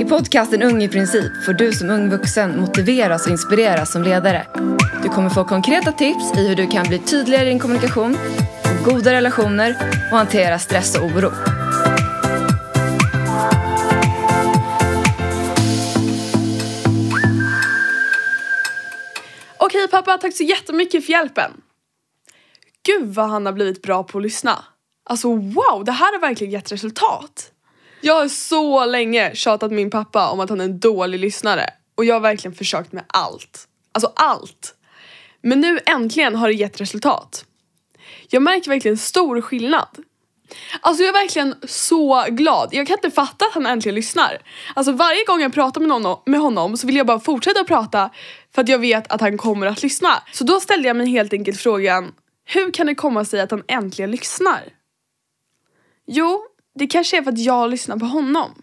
I podcasten Ung i princip får du som ung vuxen motiveras och inspireras som ledare. Du kommer få konkreta tips i hur du kan bli tydligare i din kommunikation, få goda relationer och hantera stress och oro. Okej pappa, tack så jättemycket för hjälpen. Gud vad han har blivit bra på att lyssna. Alltså wow, det här har verkligen gett resultat. Jag har så länge tjatat min pappa om att han är en dålig lyssnare och jag har verkligen försökt med allt. Alltså allt. Men nu äntligen har det gett resultat. Jag märker verkligen stor skillnad. Alltså jag är verkligen så glad. Jag kan inte fatta att han äntligen lyssnar. Alltså varje gång jag pratar med någon, med honom så vill jag bara fortsätta prata för att jag vet att han kommer att lyssna. Så då ställde jag mig helt enkelt frågan, hur kan det komma sig att han äntligen lyssnar? Jo, det kanske är för att jag lyssnar på honom.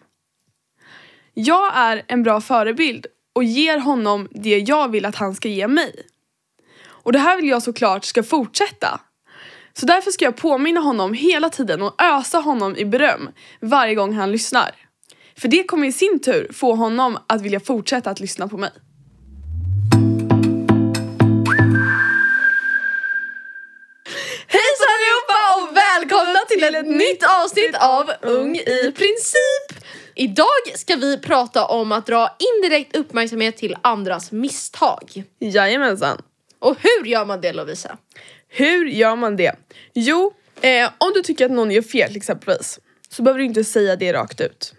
Jag är en bra förebild och ger honom det jag vill att han ska ge mig. Och det här vill jag såklart ska fortsätta. Så därför ska jag påminna honom hela tiden och ösa honom i beröm varje gång han lyssnar. För det kommer i sin tur få honom att vilja fortsätta att lyssna på mig. Välkomna till ett nytt avsnitt av Ung i princip! Idag ska vi prata om att dra indirekt uppmärksamhet till andras misstag. Jajamensan. Och hur gör man det Lovisa? Hur gör man det? Jo, eh, om du tycker att någon gör fel exempelvis så behöver du inte säga det rakt ut.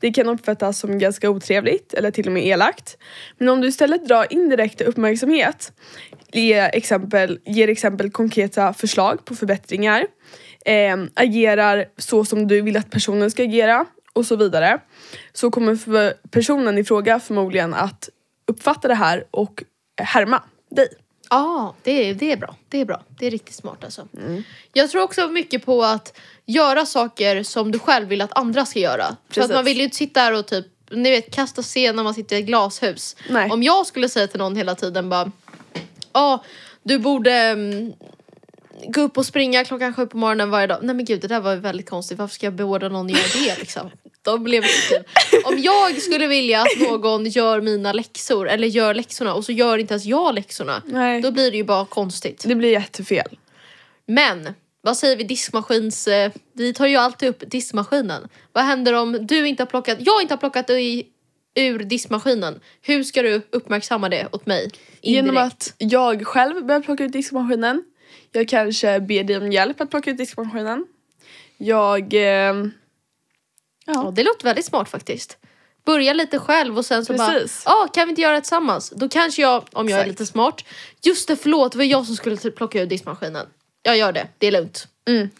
Det kan uppfattas som ganska otrevligt eller till och med elakt. Men om du istället drar indirekt uppmärksamhet, ger exempel, ger exempel konkreta förslag på förbättringar, eh, agerar så som du vill att personen ska agera och så vidare så kommer personen i fråga förmodligen att uppfatta det här och härma dig. Ja, ah, det, är, det är bra. Det är bra. Det är riktigt smart alltså. Jag tror också mycket på att göra saker som du själv vill att andra ska göra. För att Precis. man vill ju inte sitta där och typ, ni vet kasta sten när man sitter i ett glashus. Nej. Om jag skulle säga till någon hela tiden bara, ja du borde mm, gå upp och springa klockan sju på morgonen varje dag. Nej men gud det där var ju väldigt konstigt, varför ska jag beordra någon att göra det liksom? De blev. Om jag skulle vilja att någon gör mina läxor eller gör läxorna och så gör inte ens jag läxorna. Nej. Då blir det ju bara konstigt. Det blir jättefel. Men vad säger vi diskmaskins... Eh, vi tar ju alltid upp diskmaskinen. Vad händer om du inte har plockat... Jag inte har plockat i, ur diskmaskinen. Hur ska du uppmärksamma det åt mig? Genom Indirekt. att jag själv börjar plocka ut diskmaskinen. Jag kanske ber dig om hjälp att plocka ut diskmaskinen. Jag... Eh, Ja, det låter väldigt smart faktiskt. Börja lite själv och sen så Precis. bara, ah, kan vi inte göra det tillsammans? Då kanske jag, om jag är Exakt. lite smart, just det förlåt, det var jag som skulle typ plocka ur diskmaskinen. Jag gör det, det är lugnt. Mm.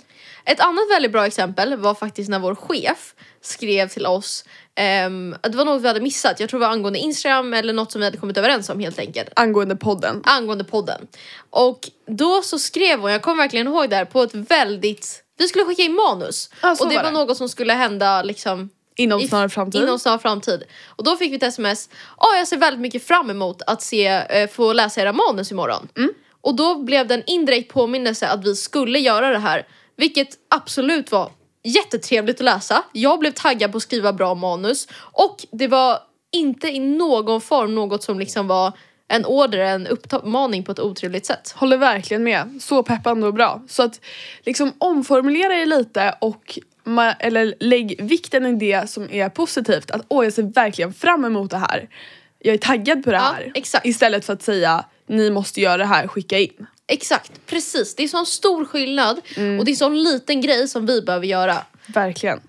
Ett annat väldigt bra exempel var faktiskt när vår chef skrev till oss ehm, att det var något vi hade missat. Jag tror det var angående Instagram eller något som vi hade kommit överens om helt enkelt. angående podden. Angående podden. Och då så skrev hon, jag kommer verkligen ihåg det här, på ett väldigt... Vi skulle skicka in manus. Så och det var det. något som skulle hända liksom Inom snar framtid. Inom snar framtid. Och då fick vi ett sms. Ja, jag ser väldigt mycket fram emot att se, eh, få läsa era manus imorgon. Mm. Och då blev det en indirekt påminnelse att vi skulle göra det här. Vilket absolut var jättetrevligt att läsa. Jag blev taggad på att skriva bra manus. Och det var inte i någon form något som liksom var en order, en uppmaning på ett otrevligt sätt. Håller verkligen med. Så peppande och bra. Så att liksom omformulera det lite och eller lägg vikten i det som är positivt. Att åh jag ser verkligen fram emot det här. Jag är taggad på det Ja, här. exakt. Istället för att säga ni måste göra det här, skicka in. Exakt, precis. Det är sån stor skillnad Mm. och det är sån liten grej som vi behöver göra. Verkligen.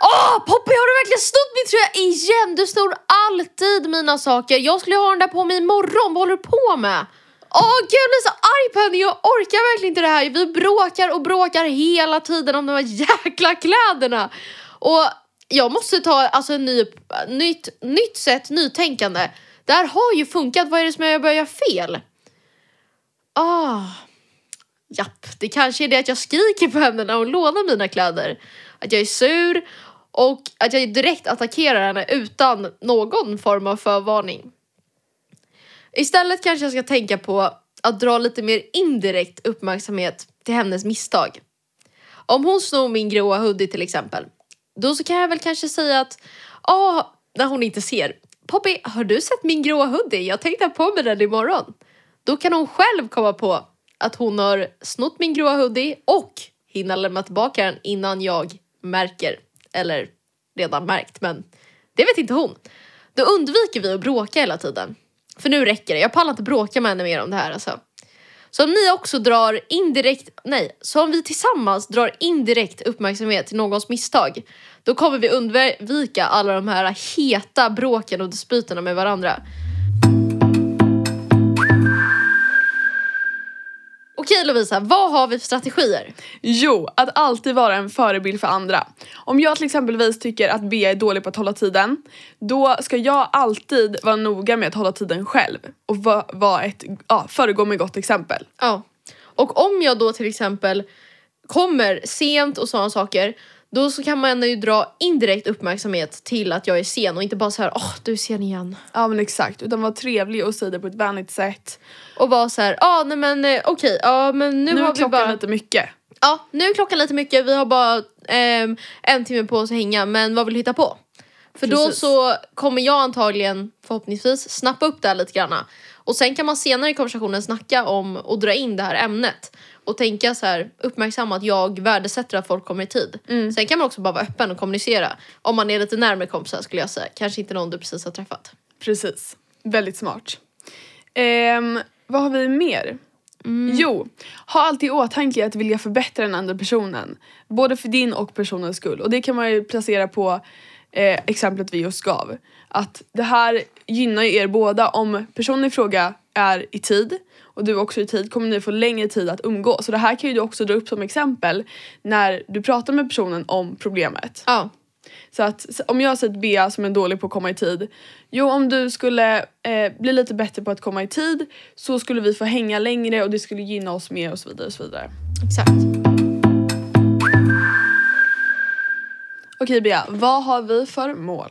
Åh Poppy har du verkligen snott min tröja igen? Du snor alltid mina saker. Jag skulle ha den där på mig imorgon, vad håller du på med? Åh gud jag blir så arg på henne, jag orkar verkligen inte det här. Vi bråkar och bråkar hela tiden om de här jäkla kläderna. Och jag måste ta alltså, en ny, nytt, nytt sätt, nytänkande. Det här har ju funkat, vad är det som jag börjar göra fel? Ah, japp, det kanske är det att jag skriker på henne när hon lånar mina kläder. Att jag är sur och att jag direkt attackerar henne utan någon form av förvarning. Istället kanske jag ska tänka på att dra lite mer indirekt uppmärksamhet till hennes misstag. Om hon snor min gråa hoodie till exempel. Då så kan jag väl kanske säga att, ja, när hon inte ser. Poppy, har du sett min gråa hoodie? Jag tänkte ha på mig den imorgon. Då kan hon själv komma på att hon har snott min gråa hoodie och hinna lämna tillbaka den innan jag märker. Eller redan märkt, men det vet inte hon. Då undviker vi att bråka hela tiden. För nu räcker det, jag pallar inte bråka med henne mer om det här alltså. Så om ni också drar indirekt, nej, som vi tillsammans drar indirekt uppmärksamhet till någons misstag, då kommer vi undvika alla de här heta bråken och dispyterna med varandra. Okej Lovisa, vad har vi för strategier? Jo, att alltid vara en förebild för andra. Om jag till exempelvis tycker att Bea är dålig på att hålla tiden, då ska jag alltid vara noga med att hålla tiden själv och vara va ett, ja, föregå med gott exempel. Ja. Och om jag då till exempel kommer sent och sådana saker, då så kan man ju dra indirekt uppmärksamhet till att jag är sen och inte bara så här, åh du är sen igen. Ja men exakt, utan vara trevlig och säga det på ett vänligt sätt. Och vara så här, ja ah, nej men eh, okej, ja men nu, Nu, har är vi bara... lite mycket. Ja, nu är klockan lite mycket, vi har bara ehm, en timme på oss att hänga, men vad vill du hitta på? För då Precis. så kommer jag antagligen, förhoppningsvis, snappa upp det här lite granna. Och sen kan man senare i konversationen snacka om och dra in det här ämnet. Och tänka så här, uppmärksamma att jag värdesätter att folk kommer i tid. Mm. Sen kan man också bara vara öppen och kommunicera. Om man är lite närmare kompisar skulle jag säga. Kanske inte någon du precis har träffat. Precis, väldigt smart. Ehm, vad har vi mer? Jo, ha alltid i åtanke att vilja förbättra den andra personen. Både för din och personens skull. Och det kan man ju placera på eh, exemplet vi just gav. Att det här gynnar ju er båda om personen i fråga är i tid och du också i tid kommer ni få längre tid att umgås. Så det här kan ju du också dra upp som exempel när du pratar med personen om problemet. Ja, Så att om jag har sett Bea som är dålig på att komma i tid. Jo om du skulle eh, bli lite bättre på att komma i tid så skulle vi få hänga längre och det skulle gynna oss mer och så vidare. Och så vidare. exakt. Okej Bea, vad har vi för mål?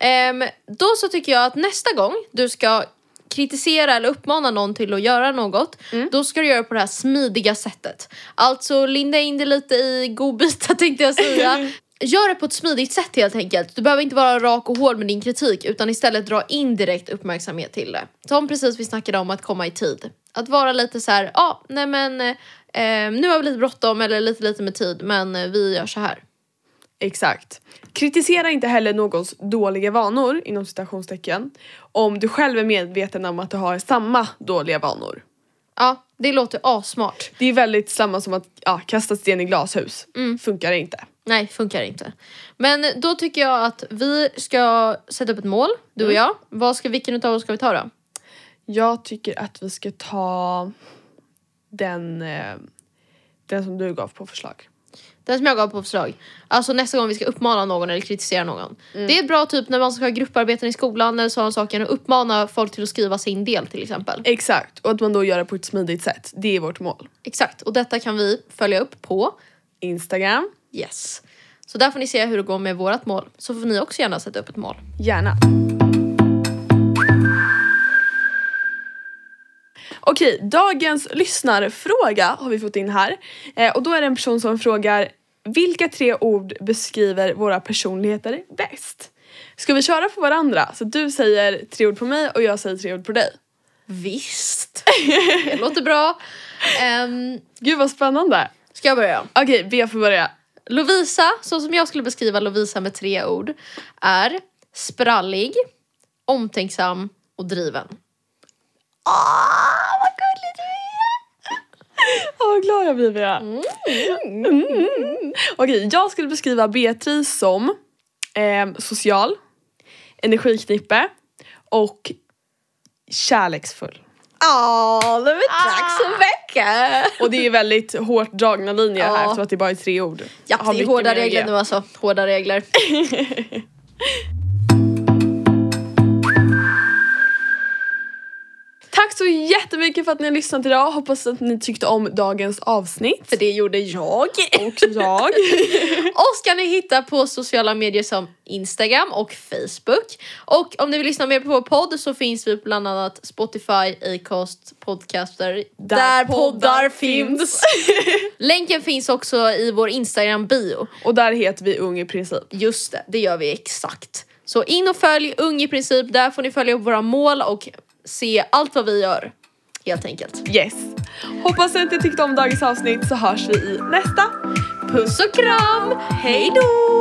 Ehm, då så tycker jag att nästa gång du ska kritisera eller uppmana någon till att göra något, då ska du göra på det här smidiga sättet. Alltså linda in det lite i godbitar tänkte jag säga. Gör det på ett smidigt sätt helt enkelt. Du behöver inte vara rak och hård med din kritik utan istället dra indirekt uppmärksamhet till det. Som precis vi snackade om att komma i tid. Att vara lite så här, ja, ah, nej men eh, nu har vi lite bråttom eller lite lite med tid men eh, vi gör så här. Exakt. Kritisera inte heller någons dåliga vanor inom citationstecken om du själv är medveten om att du har samma dåliga vanor. Ja, det låter asmart. Det är väldigt samma som att ja, kasta sten i glashus. Funkar det inte. Nej, funkar inte. Men då tycker jag att vi ska sätta upp ett mål, du och jag. Vad ska, vilken utav oss ska vi ta då? Jag tycker att vi ska ta den, eh, den som du gav på förslag. Den som jag gav på förslag. Alltså nästa gång vi ska uppmana någon eller kritisera någon. Det är bra typ när man ska ha grupparbeten i skolan eller sådana saker och uppmana folk till att skriva sin del till exempel. Exakt, och att man då gör det på ett smidigt sätt. Det är vårt mål. Exakt, och detta kan vi följa upp på Instagram, Yes. Så där får ni se hur det går med vårat mål. Så får ni också gärna sätta upp ett mål. gärna. Okej, dagens lyssnarfråga har vi fått in här. Eh, och då är det en person som frågar vilka tre ord beskriver våra personligheter bäst? Ska vi köra på varandra? Så du säger tre ord på mig och jag säger tre ord på dig. Visst! Det låter bra. Um, Gud vad spännande. ska jag börja? Okej, Bea får börja. Lovisa, så som jag skulle beskriva Lovisa med tre ord, är sprallig, omtänksam och driven. Ah, vad gullig du är! Åh, vad glad jag blir Bea. Mm. Okej, jag skulle beskriva Beatrice som ehm, social, energiknippe och kärleksfull. Åh, det var tack så mycket! Och det är väldigt hårt dragna linjer här Ja. eftersom att det bara är tre ord. Ja, det är hårda regler nu alltså. Hårda regler. för att ni har lyssnat idag. Hoppas att ni tyckte om dagens avsnitt. För det gjorde jag. Och jag. Oss kan ni hitta på sociala medier som Instagram och Facebook. Och om ni vill lyssna mer på vår podd så finns vi bland annat Spotify, Acast, Podcaster, där, poddar finns. Länken finns också i vår Instagram bio. Och där heter vi Ung i princip. Just det, det gör vi exakt. Så in och följ Ung i princip, där får ni följa upp våra mål och se allt vad vi gör. Helt enkelt. Yes. Hoppas att ni tyckte om dagens avsnitt så hörs vi i nästa. Puss och kram, hej då!